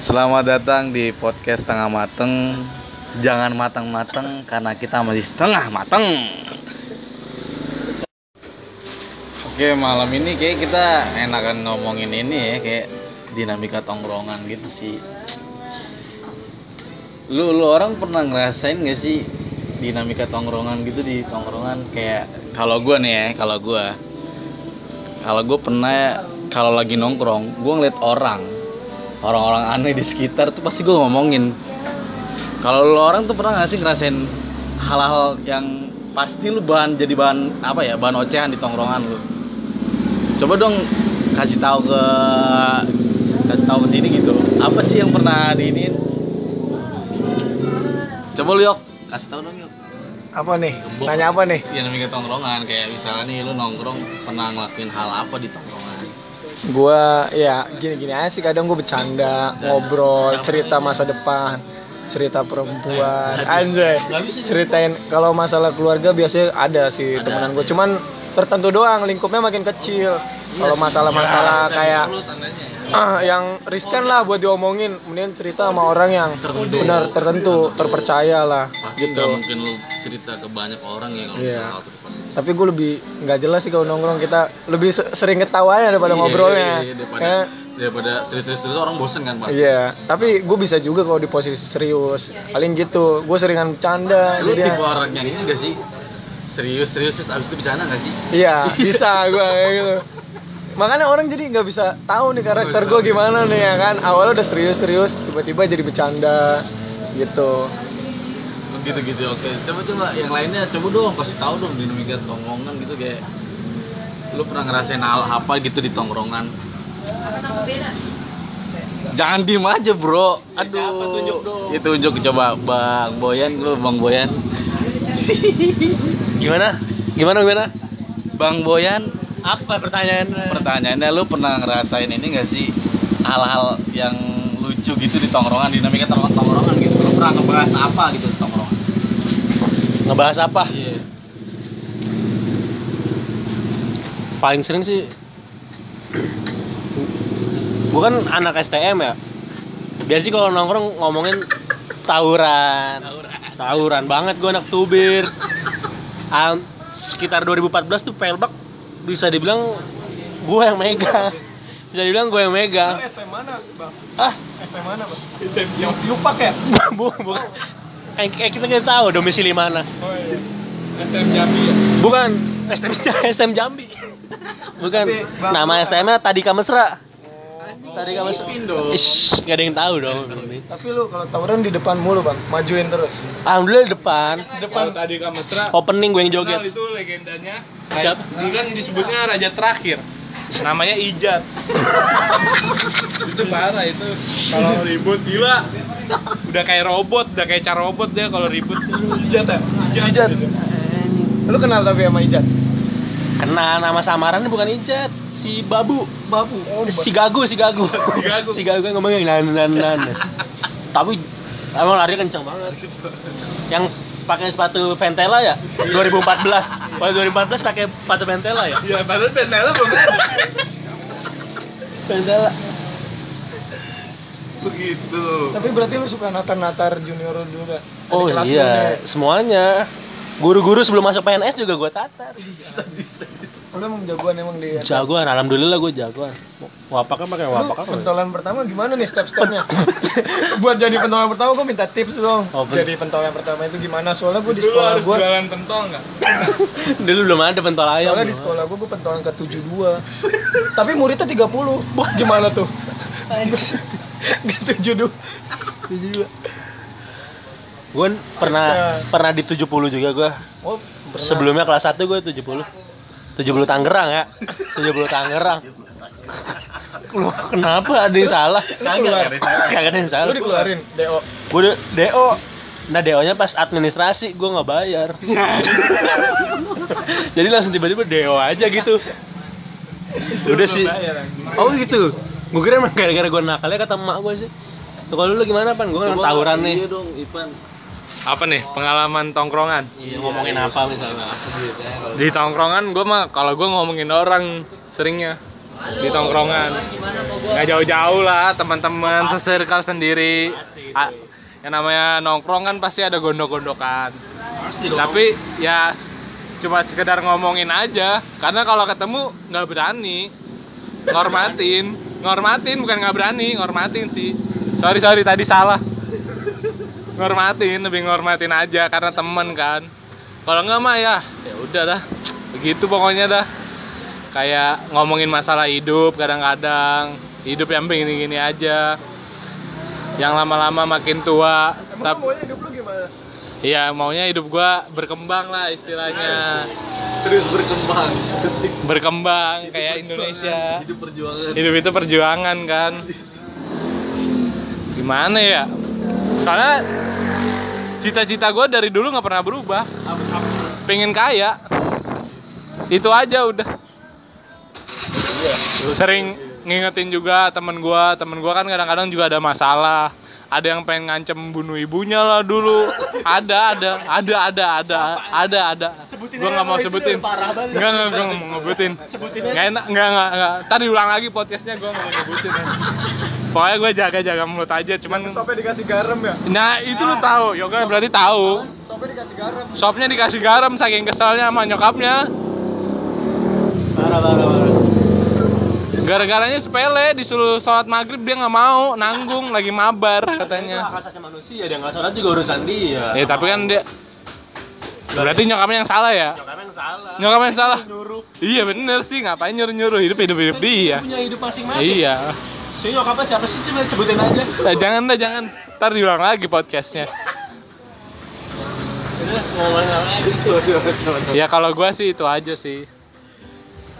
Selamat datang di podcast Tengah Mateng. Jangan matang-matang karena kita masih setengah mateng. Oke, malam ini kayak kita enakan ngomongin ini ya, kayak dinamika tongkrongan gitu sih. Lu lu orang pernah ngerasain gak sih dinamika tongkrongan gitu di tongkrongan kayak kalau gua nih ya, kalau gua kalau gue pernah kalau lagi nongkrong gue ngeliat orang orang-orang aneh di sekitar tuh pasti gue ngomongin. Kalau lo orang tuh pernah gak sih ngerasain hal-hal yang pasti lu bahan jadi bahan apa ya bahan ocehan di tongkrongan lu? Coba dong kasih tahu ke kasih tahu ke sini gitu. Apa sih yang pernah diinin? Coba lu yok. Kasih tahu dong yok. Apa nih? Gembok. Nanya apa nih? ya namanya tongkrongan. Kayak misalnya nih lu nongkrong pernah ngelakuin hal apa di tongkrongan Gua ya gini-gini aja sih kadang gue bercanda, ngobrol, cerita masa depan, cerita perempuan, anjay. Ceritain kalau masalah keluarga biasanya ada sih Ada. temenan gue. Cuman tertentu doang, lingkupnya makin kecil. Kalau masalah-masalah kayak ah, yang riskan lah buat diomongin, kemudian cerita sama orang yang Tertentu. benar tertentu, terpercaya lah pasti gitu. mungkin lu cerita ke banyak orang ya kalau Iya. Tapi gue lebih nggak jelas sih kalau nongkrong kita lebih se- sering ketawanya daripada ngobrolnya. daripada Ya. daripada serius-serius itu orang bosen kan pak Iya, tapi gue bisa juga kalau di posisi serius. Paling gitu, gue seringan bercanda. lu Jadi tipe orang yang ini gak sih serius serius terus abis itu bercanda gak sih iya, bisa gue kayak gitu. Makanya orang jadi nggak bisa tahu nih karakter gue gimana nih ya kan. Awalnya udah serius-serius, tiba-tiba jadi bercanda gitu. Gitu gitu oke coba coba yang lainnya coba dong kasih tahu dong dinamika tongkrongan gitu kayak lu pernah ngerasain hal apa gitu di tongkrongan jangan diem aja bro aduh siapa? Tunjuk dong. itu tunjuk coba bang Boyan lu bang Boyan Gimana? Gimana gimana? bang Boyan Apa pertanyaannya? pertanyaannya lu pernah ngerasain ini gak sih hal-hal yang lucu gitu di tongkrongan dinamika tong- tongkrongan gitu lu pernah ngebahas apa gitu di tongkrongan Ngebahas apa? iya. Paling sering sih Gue kan anak STM ya. Biasanya kalau nongkrong ngomongin tawuran. Tawuran. Banget gue anak tubir. Am, Sekitar 2014 tuh Pelbak bisa dibilang gue yang megang Bisa dibilang gue yang megang ST mana, bang? Ah, ST mana, bang? Yang yupak ya? bu, bukan Kayak kayak kita nggak tahu domisili mana Oh iya. STM Jambi ya Bukan, STM, STM Jambi. Bukan. Tapi, Nama. STM-nya Tadika Mesra. Tadika Mesra. Ipin dong Ish, gak ada yang tahu dong. Tapi lu kalau tawuran di depan mulu, bang. Majuin terus. Alhamdulillah di depan. depan tadi Kamestra Opening gue yang kenal joget. itu legendanya Siapa? ini kan disebutnya raja terakhir namanya Ijat itu parah itu kalau ribut gila udah kayak robot udah kayak cara robot dia kalau ribut Ijat ya? Ijat. Lu kenal tapi sama Ijat? Kenal nama samarannya bukan Ijat, si Babu. Babu. Oh, Si Gagu, si Gagu. Si Gagu. si Gagu yang ngomongnya nan nan nan. Tapi emang lari kencang banget. Yang pakai sepatu Ventela ya 2014. Kalau 2014 pakai sepatu Ventela ya. ya padahal pentela belum ada Ventela. Begitu Tapi berarti lu suka natar-natar junior juga? Ada Oh kelas lu iya, nih. semuanya. Guru-guru sebelum masuk PNS juga gue tatar. Lu emang jagoan emang di Jagoan, alhamdulillah gue jagoan. Wapak kan pakai wapak kan. pentolan pertama gimana nih step-stepnya? Buat jadi pentolan pertama gue minta tips dong. Oh, jadi pentolan pertama itu gimana? Soalnya gue di Dulu sekolah harus gue jualan pentol nggak Dulu belum ada pentol ayam. Soalnya di sekolah gue gue pentolan ke 72 Tapi muridnya 30 Gimana tuh? Gak 72 72 Gue pernah Bisa. pernah di 70 juga gue. Oh pernah Sebelumnya kelas 1 gue 70. 70 Tangerang ya. 70 Tangerang. Loh, kenapa ada yang salah? kagak ada salah Kagak ada yang salah. Lu dikeluarin DO Gue de- DO. Nah DO-nya pas administrasi gue nggak bayar. Jadi langsung tiba-tiba DO aja gitu. Udah sih. Oh gitu. Gue kira emang gara-gara gue nakalnya kata emak gue sih. Tuh, Kalau lu gimana pan? Gue kan tawuran nih. iya dong Ipan. Apa nih? Pengalaman tongkrongan? Iya, ngomongin apa misalnya? di tongkrongan gue mah kalau gue ngomongin orang seringnya. Di tongkrongan. Nggak jauh-jauh lah teman-teman sesirkel sendiri. A- yang namanya nongkrong kan pasti ada gondok-gondokan. Tapi ya cuma sekedar ngomongin aja. Karena kalau ketemu nggak berani. Ngormatin ngormatin bukan nggak berani ngormatin sih. Sorry sorry tadi salah. Ngormatin lebih ngormatin aja karena temen kan. Kalau nggak mah ya ya udah dah. Begitu pokoknya dah. Kayak ngomongin masalah hidup kadang-kadang. Hidup yang begini-gini aja. Yang lama-lama makin tua tapi hidup lu gimana? Iya maunya hidup gua berkembang lah istilahnya Terus berkembang. berkembang kayak Indonesia. Hidup perjuangan. hidup itu perjuangan kan? Gimana ya? Soalnya cita-cita gue dari dulu nggak pernah berubah. Pengen kaya. Itu aja udah. Sering ngingetin juga temen gue temen gue kan kadang-kadang juga ada masalah ada yang pengen ngancem bunuh ibunya lah dulu ada ada ada ada ada ada ada gue nggak mau sebutin nggak nggak gue nggak mau ngebutin nggak enak nggak nggak nggak tadi ulang lagi podcastnya gue nggak mau ngebutin ya. pokoknya gue jaga jaga mulut aja cuman Sampai dikasih garam ya? nah itu lu tahu yoga berarti tahu Sampai dikasih garam. Sopnya dikasih garam saking keselnya sama nyokapnya. Parah, parah, parah. Gara-garanya sepele disuruh sholat maghrib dia nggak mau nanggung lagi mabar katanya. hak asasi manusia, dia nggak sholat juga urusan dia. Ya tapi kan dia berarti nyokapnya yang salah ya. Nyokapnya yang salah. Nyokapnya yang salah. Nyuruh. Iya bener sih ngapain nyuruh nyuruh hidup hidup hidup dia. Punya hidup masing-masing. Iya. Si nyokapnya siapa sih? Coba sebutin aja. Nah, jangan dah jangan. Ntar diulang lagi podcastnya. Ya kalau gua sih itu aja sih.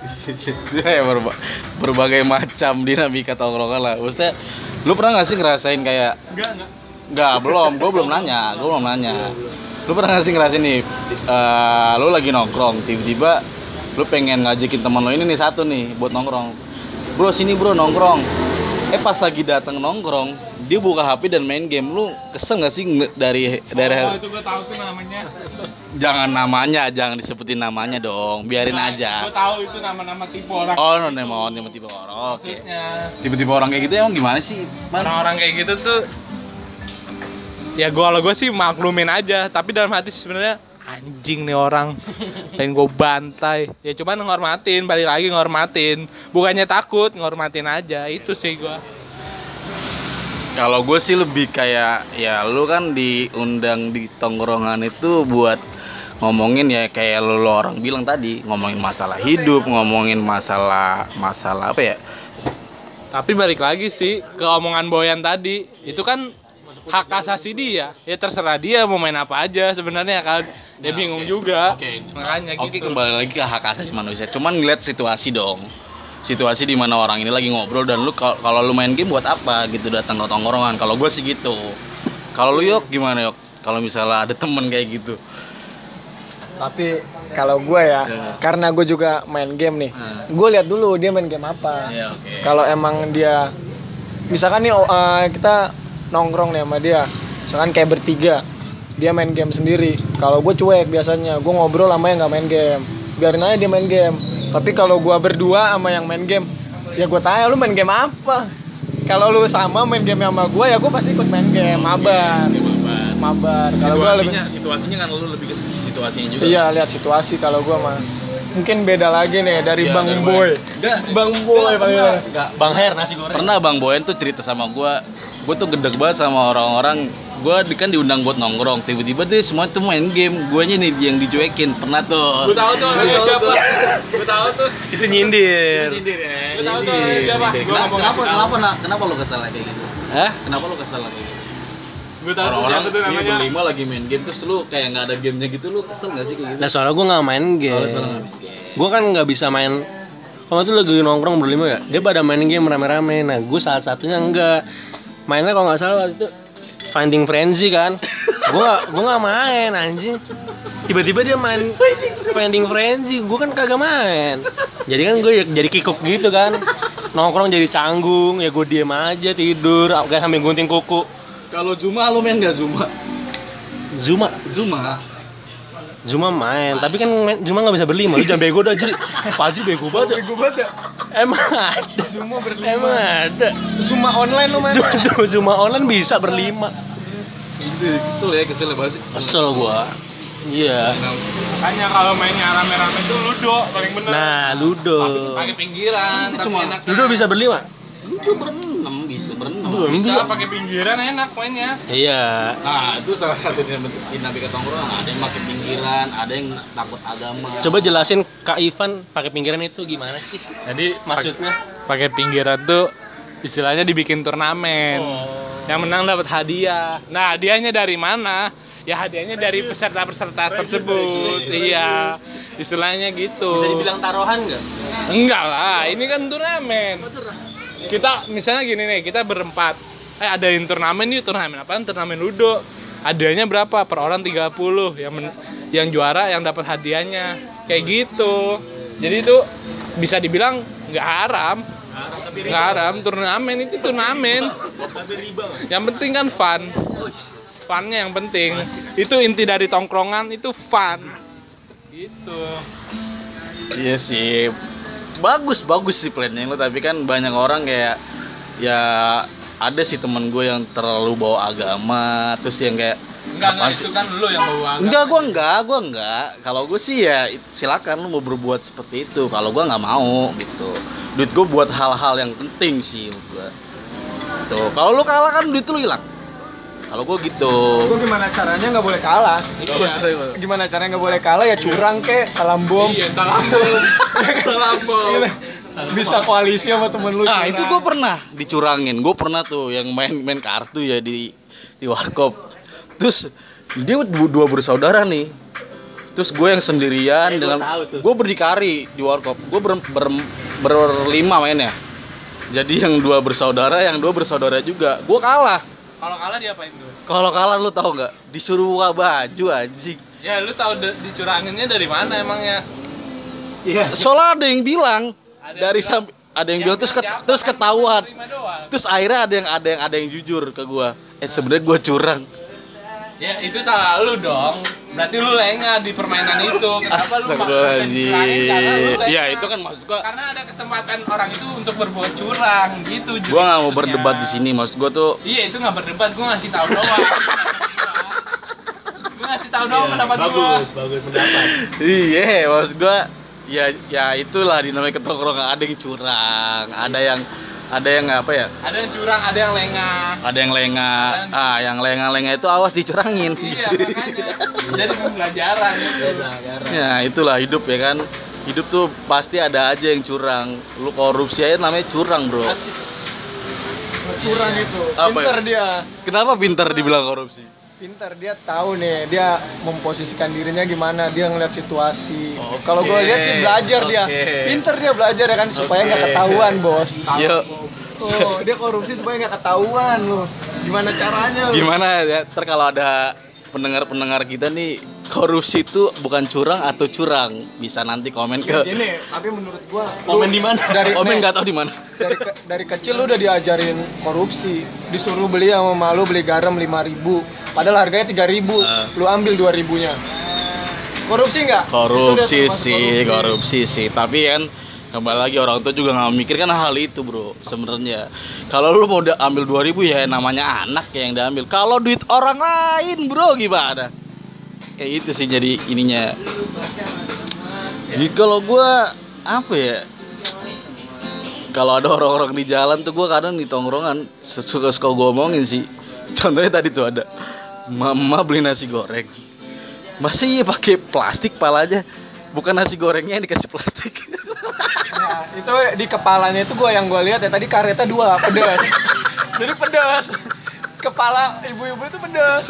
ya berba- berbagai macam dinamika tongkrongan lah. Maksudnya lu pernah gak sih ngerasain kayak Enggak enggak. Enggak, belum. Gue belum nanya. Gue belum nanya. Lu pernah gak sih ngerasain nih, eh, lu lagi nongkrong, tiba-tiba lu pengen ngajakin teman lo ini nih satu nih buat nongkrong. Bro sini bro nongkrong. Eh pas lagi datang nongkrong, dia buka HP dan main game. Lu kesel gak sih dari dari Oh, itu gua tahu tuh namanya. jangan namanya, jangan disebutin namanya dong. Biarin Gua aja. tahu itu nama-nama tipe orang. Oh, no, no, mau tiba-tiba orang. Oke. Maksudnya. Tiba-tiba orang kayak gitu emang gimana sih? Man? orang-orang kayak gitu tuh ya gua kalau gue sih maklumin aja tapi dalam hati sebenarnya anjing nih orang. Pengen gue bantai. Ya cuman ngormatin balik lagi ngormatin. Bukannya takut ngormatin aja. Itu sih gua. Kalau gue sih lebih kayak ya lu kan diundang di tongkrongan itu buat ngomongin ya kayak lu, lu orang bilang tadi ngomongin masalah hidup ngomongin masalah masalah apa ya? Tapi balik lagi sih ke omongan Boyan tadi. Itu kan hak asasi dia ya terserah dia mau main apa aja sebenarnya kan. Dia Nah, bingung oke. juga. Oke. makanya oke gitu. kembali lagi ke hak asasi manusia. Cuman ngeliat situasi dong. Situasi di mana orang ini lagi ngobrol dan lu kal- kalau lu main game buat apa gitu datang ke tongkrongan. Kalau gue sih gitu. Kalau lu yok gimana yok? Kalau misalnya ada temen kayak gitu. Tapi kalau gue ya, Ya. karena gue juga main game nih, Hmm. gue lihat dulu dia main game apa. ya oke. Kalau emang dia, misalkan nih eh, kita nongkrong nih sama dia, misalkan kayak bertiga, dia main game sendiri. Kalau gue cuek biasanya, gue ngobrol sama yang nggak main game, biarin aja dia main game. Tapi kalau gue berdua sama yang main game, ya gue tanya lu main game apa? Kalau lu sama main game sama gue, ya gue pasti ikut main game, mabar, mabar. Kalau gue lebih situasinya situasinya kan lu lebih ke situasinya juga Iya lihat situasi kalau gua mah mungkin beda lagi nih dari Iya, Bang dari Boy. Enggak, Bang Boy enggak. Bang Her nasi goreng. Pernah Bang Boyen tuh cerita sama gua, gua tuh gedek banget sama orang-orang. Gua di- kan diundang buat nongkrong, tiba-tiba deh semua tuh main game, guanya nih yang dicuekin. Pernah tuh. gue tahu tuh orangnya siapa gue tahu tuh Itu nyindir. gue tahu tuh orangnya siapa gue Kenapa, ngomong kenapa, kenapa, kenapa lu kesel kayak gitu? Hah? Kenapa lu kesel kayak gitu? Gue tahu tuh Orang-orang siapa tuh namanya berlima lagi main game terus lu kayak nggak ada gamenya gitu, lu kesel nggak sih kayak gitu? Nah soalnya gue nggak main Kalau game. salah nggak main game. Gue kan nggak bisa main. Kalau tuh lagi nongkrong berlima ya, dia pada main game rame-rame. Nah gue salah satunya enggak. Mainnya kalau nggak salah waktu itu Finding Frenzy kan. Gue nggak gue nggak main anjing. Tiba-tiba dia main Finding Frenzy, gue kan kagak main. Jadi kan gue jadi kikuk gitu kan. Nongkrong jadi canggung, ya gue diem aja tidur, kayak sambil gunting kuku. Kalau Zuma lu main nggak Zuma? Zuma, Zuma. Zuma main, tapi kan main, Zuma nggak bisa berlima. Lu jangan bego dah jadi. Pasti bego banget. ya. Bego banget ya. Emang ada. Semua berlima. Emang ada. Zuma online lu main. Zuma, Zuma, Zuma online bisa berlima. kesel ya kesel ya banget sih Kesel gua. Iya. Makanya kalau mainnya rame-rame itu ludo paling bener. Nah, Ludo. pakai pinggiran, tapi cuma- enak. Ludo bisa berlima? lu tuh berenam bisa berenam Belum. bisa pakai pinggiran enak mainnya. Iya. nah itu salah satu dinamika dinamika tongkrongan ada yang makin pinggiran ada yang takut agama Coba jelasin Kak Ivan pakai pinggiran itu gimana sih? Jadi Maksudnya? pakai pinggiran tuh istilahnya dibikin turnamen. Yang menang dapat hadiah. Nah, hadiahnya dari mana? Ya hadiahnya dari peserta-peserta tersebut. Iya. Istilahnya gitu. Bisa dibilang taruhan nggak? Enggak lah, ini kan turnamen. Kita misalnya gini nih, kita berempat. Eh ada yang turnamen nih, turnamen apaan? Turnamen ludo. Hadiahnya berapa? Per orang 30. Yang men- yang juara yang dapat hadiahnya. Kayak gitu. Jadi itu bisa dibilang nggak haram. Nggak haram, turnamen itu turnamen. Yang penting kan fun. Funnya yang penting. Itu inti dari tongkrongan itu fun. Gitu. iya sih bagus bagus sih plannya lo tapi kan banyak orang kayak ya ada sih temen gue yang terlalu bawa agama terus yang kayak Enggak, enggak itu kan lu yang bawa agama. Enggak, gua enggak, gua enggak. Kalau gue sih ya silakan lu mau berbuat seperti itu. Kalau gua nggak mau gitu. Duit gue buat hal-hal yang penting sih gua. Tuh, kalau lu kalah kan duit lu hilang. Kalau gue gitu. Gue gimana caranya nggak boleh kalah? Iya. Gimana caranya nggak boleh kalah ya curang kek, salam bom. Iya, salam bom. salam bom. Bisa koalisi sama temen lu. Nah itu gue pernah dicurangin. Gue pernah tuh yang main main kartu ya di di warkop. Terus dia dua, bersaudara nih. Terus gue yang sendirian Eh, gua dengan gue berdikari di warkop. Gue ber, ber, berlima mainnya. Jadi yang dua bersaudara, yang dua bersaudara juga. Gue kalah. Kalau kalah diapain tuh? Kalau kalah lu tau nggak? Disuruh buka baju anjing. Ya lu tahu de- dicuranginnya dari mana emangnya? Iya. Soalnya ada yang bilang Ada yang dari bilang- sampai ada yang, bilang terus bilang ket- siapa terus kan? ketahuan. Terus akhirnya ada yang ada yang ada yang jujur ke gua. Eh sebenarnya gua curang. Ya itu salah lu dong. Berarti lu lengah di permainan itu. Kenapa lu makan lengah. Iya itu kan maksud gua. Karena ada kesempatan orang itu untuk berbuat curang gitu. Gua nggak mau berdebat di sini. Maksud gua tuh Iya itu nggak berdebat, gua ngasih tahu doang. Gua ngasih tahu doang pendapat gua. bagus, bagus pendapat. iya maksud gua ya ya itulah dinamika ketongkrongan ada yang curang, ada yang ada yang apa ya? Ada yang curang, ada yang lengah. Ada yang lengah. Ah, yang lengah-lengah itu awas dicurangin. Iya makanya. Jadi pembelajaran itu. Ya itulah hidup ya kan. Hidup tuh pasti ada aja yang curang. Lu korupsi aja namanya curang, Bro. Asik. curang itu. Apa Pinter ya? dia. Kenapa pintar dibilang korupsi? Pinter dia tahu nih, dia memposisikan dirinya gimana, dia ngeliat situasi. Oke, Kalau gue lihat sih belajar dia. oke. Pinter dia belajar ya kan supaya nggak Oke. ketahuan, Bos. Yuk. Oh, dia korupsi supaya nggak ketahuan loh. Gimana caranya? lu? Gimana ya? Ntar kalau ada pendengar-pendengar kita nih korupsi itu bukan curang atau curang bisa nanti komen ke Gini, tapi menurut gua Komen di mana? Dari komen nggak tahu di mana dari ke- dari kecil lu udah diajarin korupsi. Disuruh beli sama malu beli garam 5000 padahal harganya 3000 Ah. Lu ambil 2000-nya. Korupsi nggak? Korupsi sih korupsi sih tapi kan kembali lagi orang tua juga nggak memikirkan hal itu bro sebenarnya. Kalau lu mau ambil 2000 ya namanya anak ya yang diambil. Kalau duit orang lain bro gimana? Kayak gitu sih jadi ininya. Jadi kalau gua apa ya? Kalau ada orang-orang di jalan tuh gua kadang di tongkrongan suka-suka gua omongin sih. Contohnya tadi tuh ada mama beli nasi goreng. Masih pakai plastik palanya bukan nasi gorengnya yang dikasih plastik Nah, itu di kepalanya itu gua yang gua lihat ya tadi karetnya dua pedas. Jadi pedas. Kepala ibu-ibu itu pedas.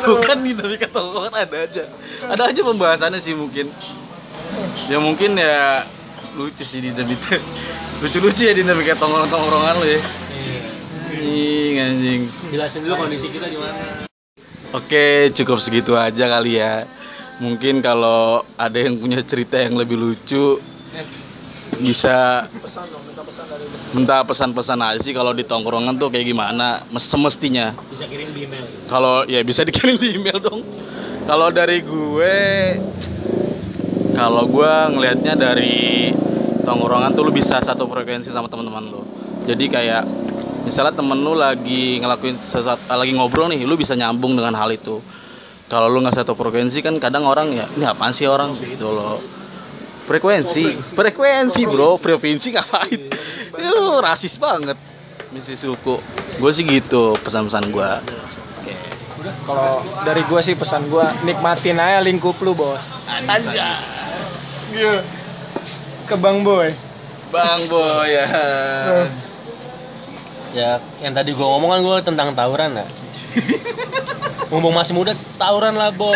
tuh kan dinamika tongkrongan ada aja ada aja pembahasannya sih mungkin ya mungkin ya lucu sih dinamika lucu-lucu ya dinamika tongkrongan tongkrongan lo ya anjing anjing Jelasin dulu kondisi kita di mana. Oke, cukup segitu aja kali ya. Mungkin kalau ada yang punya cerita yang lebih lucu bisa minta pesan-pesan aja sih kalau di tongkrongan tuh kayak gimana mes- semestinya. Bisa kirim di email. Kalau ya bisa dikirim di email dong. Kalau dari gue kalau gue ngelihatnya dari tongkrongan tuh lu bisa satu frekuensi sama teman-teman lu. Jadi kayak misalnya temen lu lagi ngelakuin sesuatu lagi ngobrol nih, lu bisa nyambung dengan hal itu. Kalau lu nggak satu frekuensi kan kadang orang ya ini apaan sih orang gitu loh. Frekuensi, frekuensi bro, provinsi ngapain? Itu rasis banget, misi suku. Gue sih gitu pesan-pesan gue. Oke. Kalau dari gua sih pesan gua nikmatin aja lingkup lu, Bos. Anjas. Iya. Ke Bang Boy. Bang Boy ya. Ya, yang tadi gua ngomong kan gua tentang tawuran ya. Mumpung masih muda, tawuran lah boy.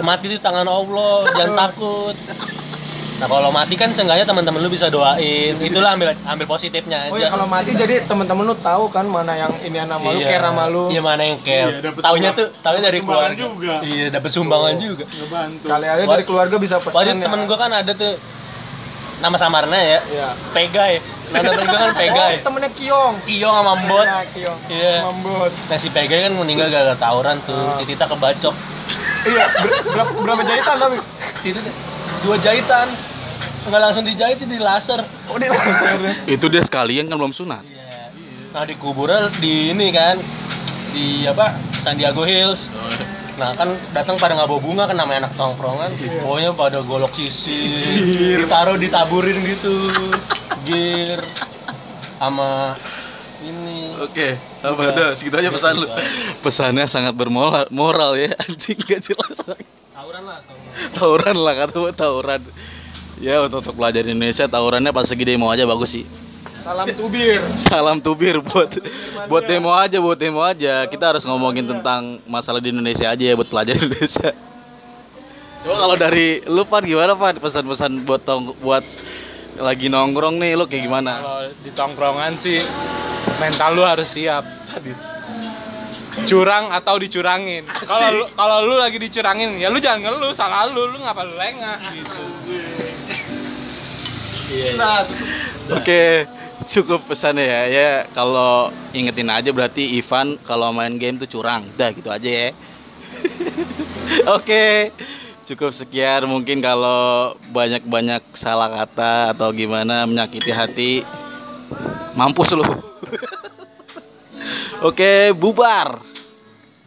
Mati di tangan Allah, jangan takut. Nah kalau mati kan seenggaknya teman-teman lu bisa doain. Itulah ambil ambil positifnya aja. Oh ya kalau mati jadi temen-temen lu tahu kan mana yang ini nama lu, care sama lu. Iya mana yang care. Iya, Taunya tuh, taunya dari keluarga. juga. Iya, dapat sumbangan juga. Ngebantu. Kali aja dari keluarga bisa pesan. Waktu ya. temen gua kan ada tuh nama samarnya ya, Iya. Pegai. Nama temen gua kan Pegai. Oh, temennya Kiong. Kiong sama Mbot. Iya, Kiong. Iya. Mambot. Nah si Pegai kan meninggal gara-gara tawuran tuh. Ah. Titita kebacok. Iya, ber- berapa, berapa jahitan tapi? Itu dua jahitan. Nggak langsung dijahit sih di laser. Oh, dia laser. Itu dia sekalian kan belum sunat. Iya. Nah di kuburan di ini kan di apa Sandiago Hills. Nah kan datang pada nggak bawa bunga kan namanya anak tongkrongan. Pokoknya pada golok sisir, ditaruh ditaburin gitu, gear sama ini. Oke, apa udah segitu aja pesan lu. Pesannya sangat bermoral moral ya, anjing gak jelas. Tawuran lah. Tawuran lah kata gue tawuran. Ya untuk, untuk pelajar Indonesia tawurannya pas segi demo aja bagus sih. Salam tubir. Salam tubir buat buat demo aja, buat demo aja. Kita harus ngomongin tentang masalah di Indonesia aja ya buat pelajar Indonesia. Coba kalau dari lu Pan gimana Pan pesan-pesan buat tong buat lagi nongkrong nih lu kayak gimana? Kalau di tongkrongan sih mental lu harus siap. Curang atau dicurangin. Kalau lu kalau lu lagi dicurangin, ya lu jangan ngeluh, salah lu, lu ngapa lu lengah gitu. Nah, Oke, cukup pesannya ya. Ya kalau ingetin aja berarti Ivan kalau main game tuh curang. Udah gitu aja ya. Oke. Cukup sekian mungkin kalau banyak-banyak salah kata atau gimana menyakiti hati mampus lu. Oke, bubar.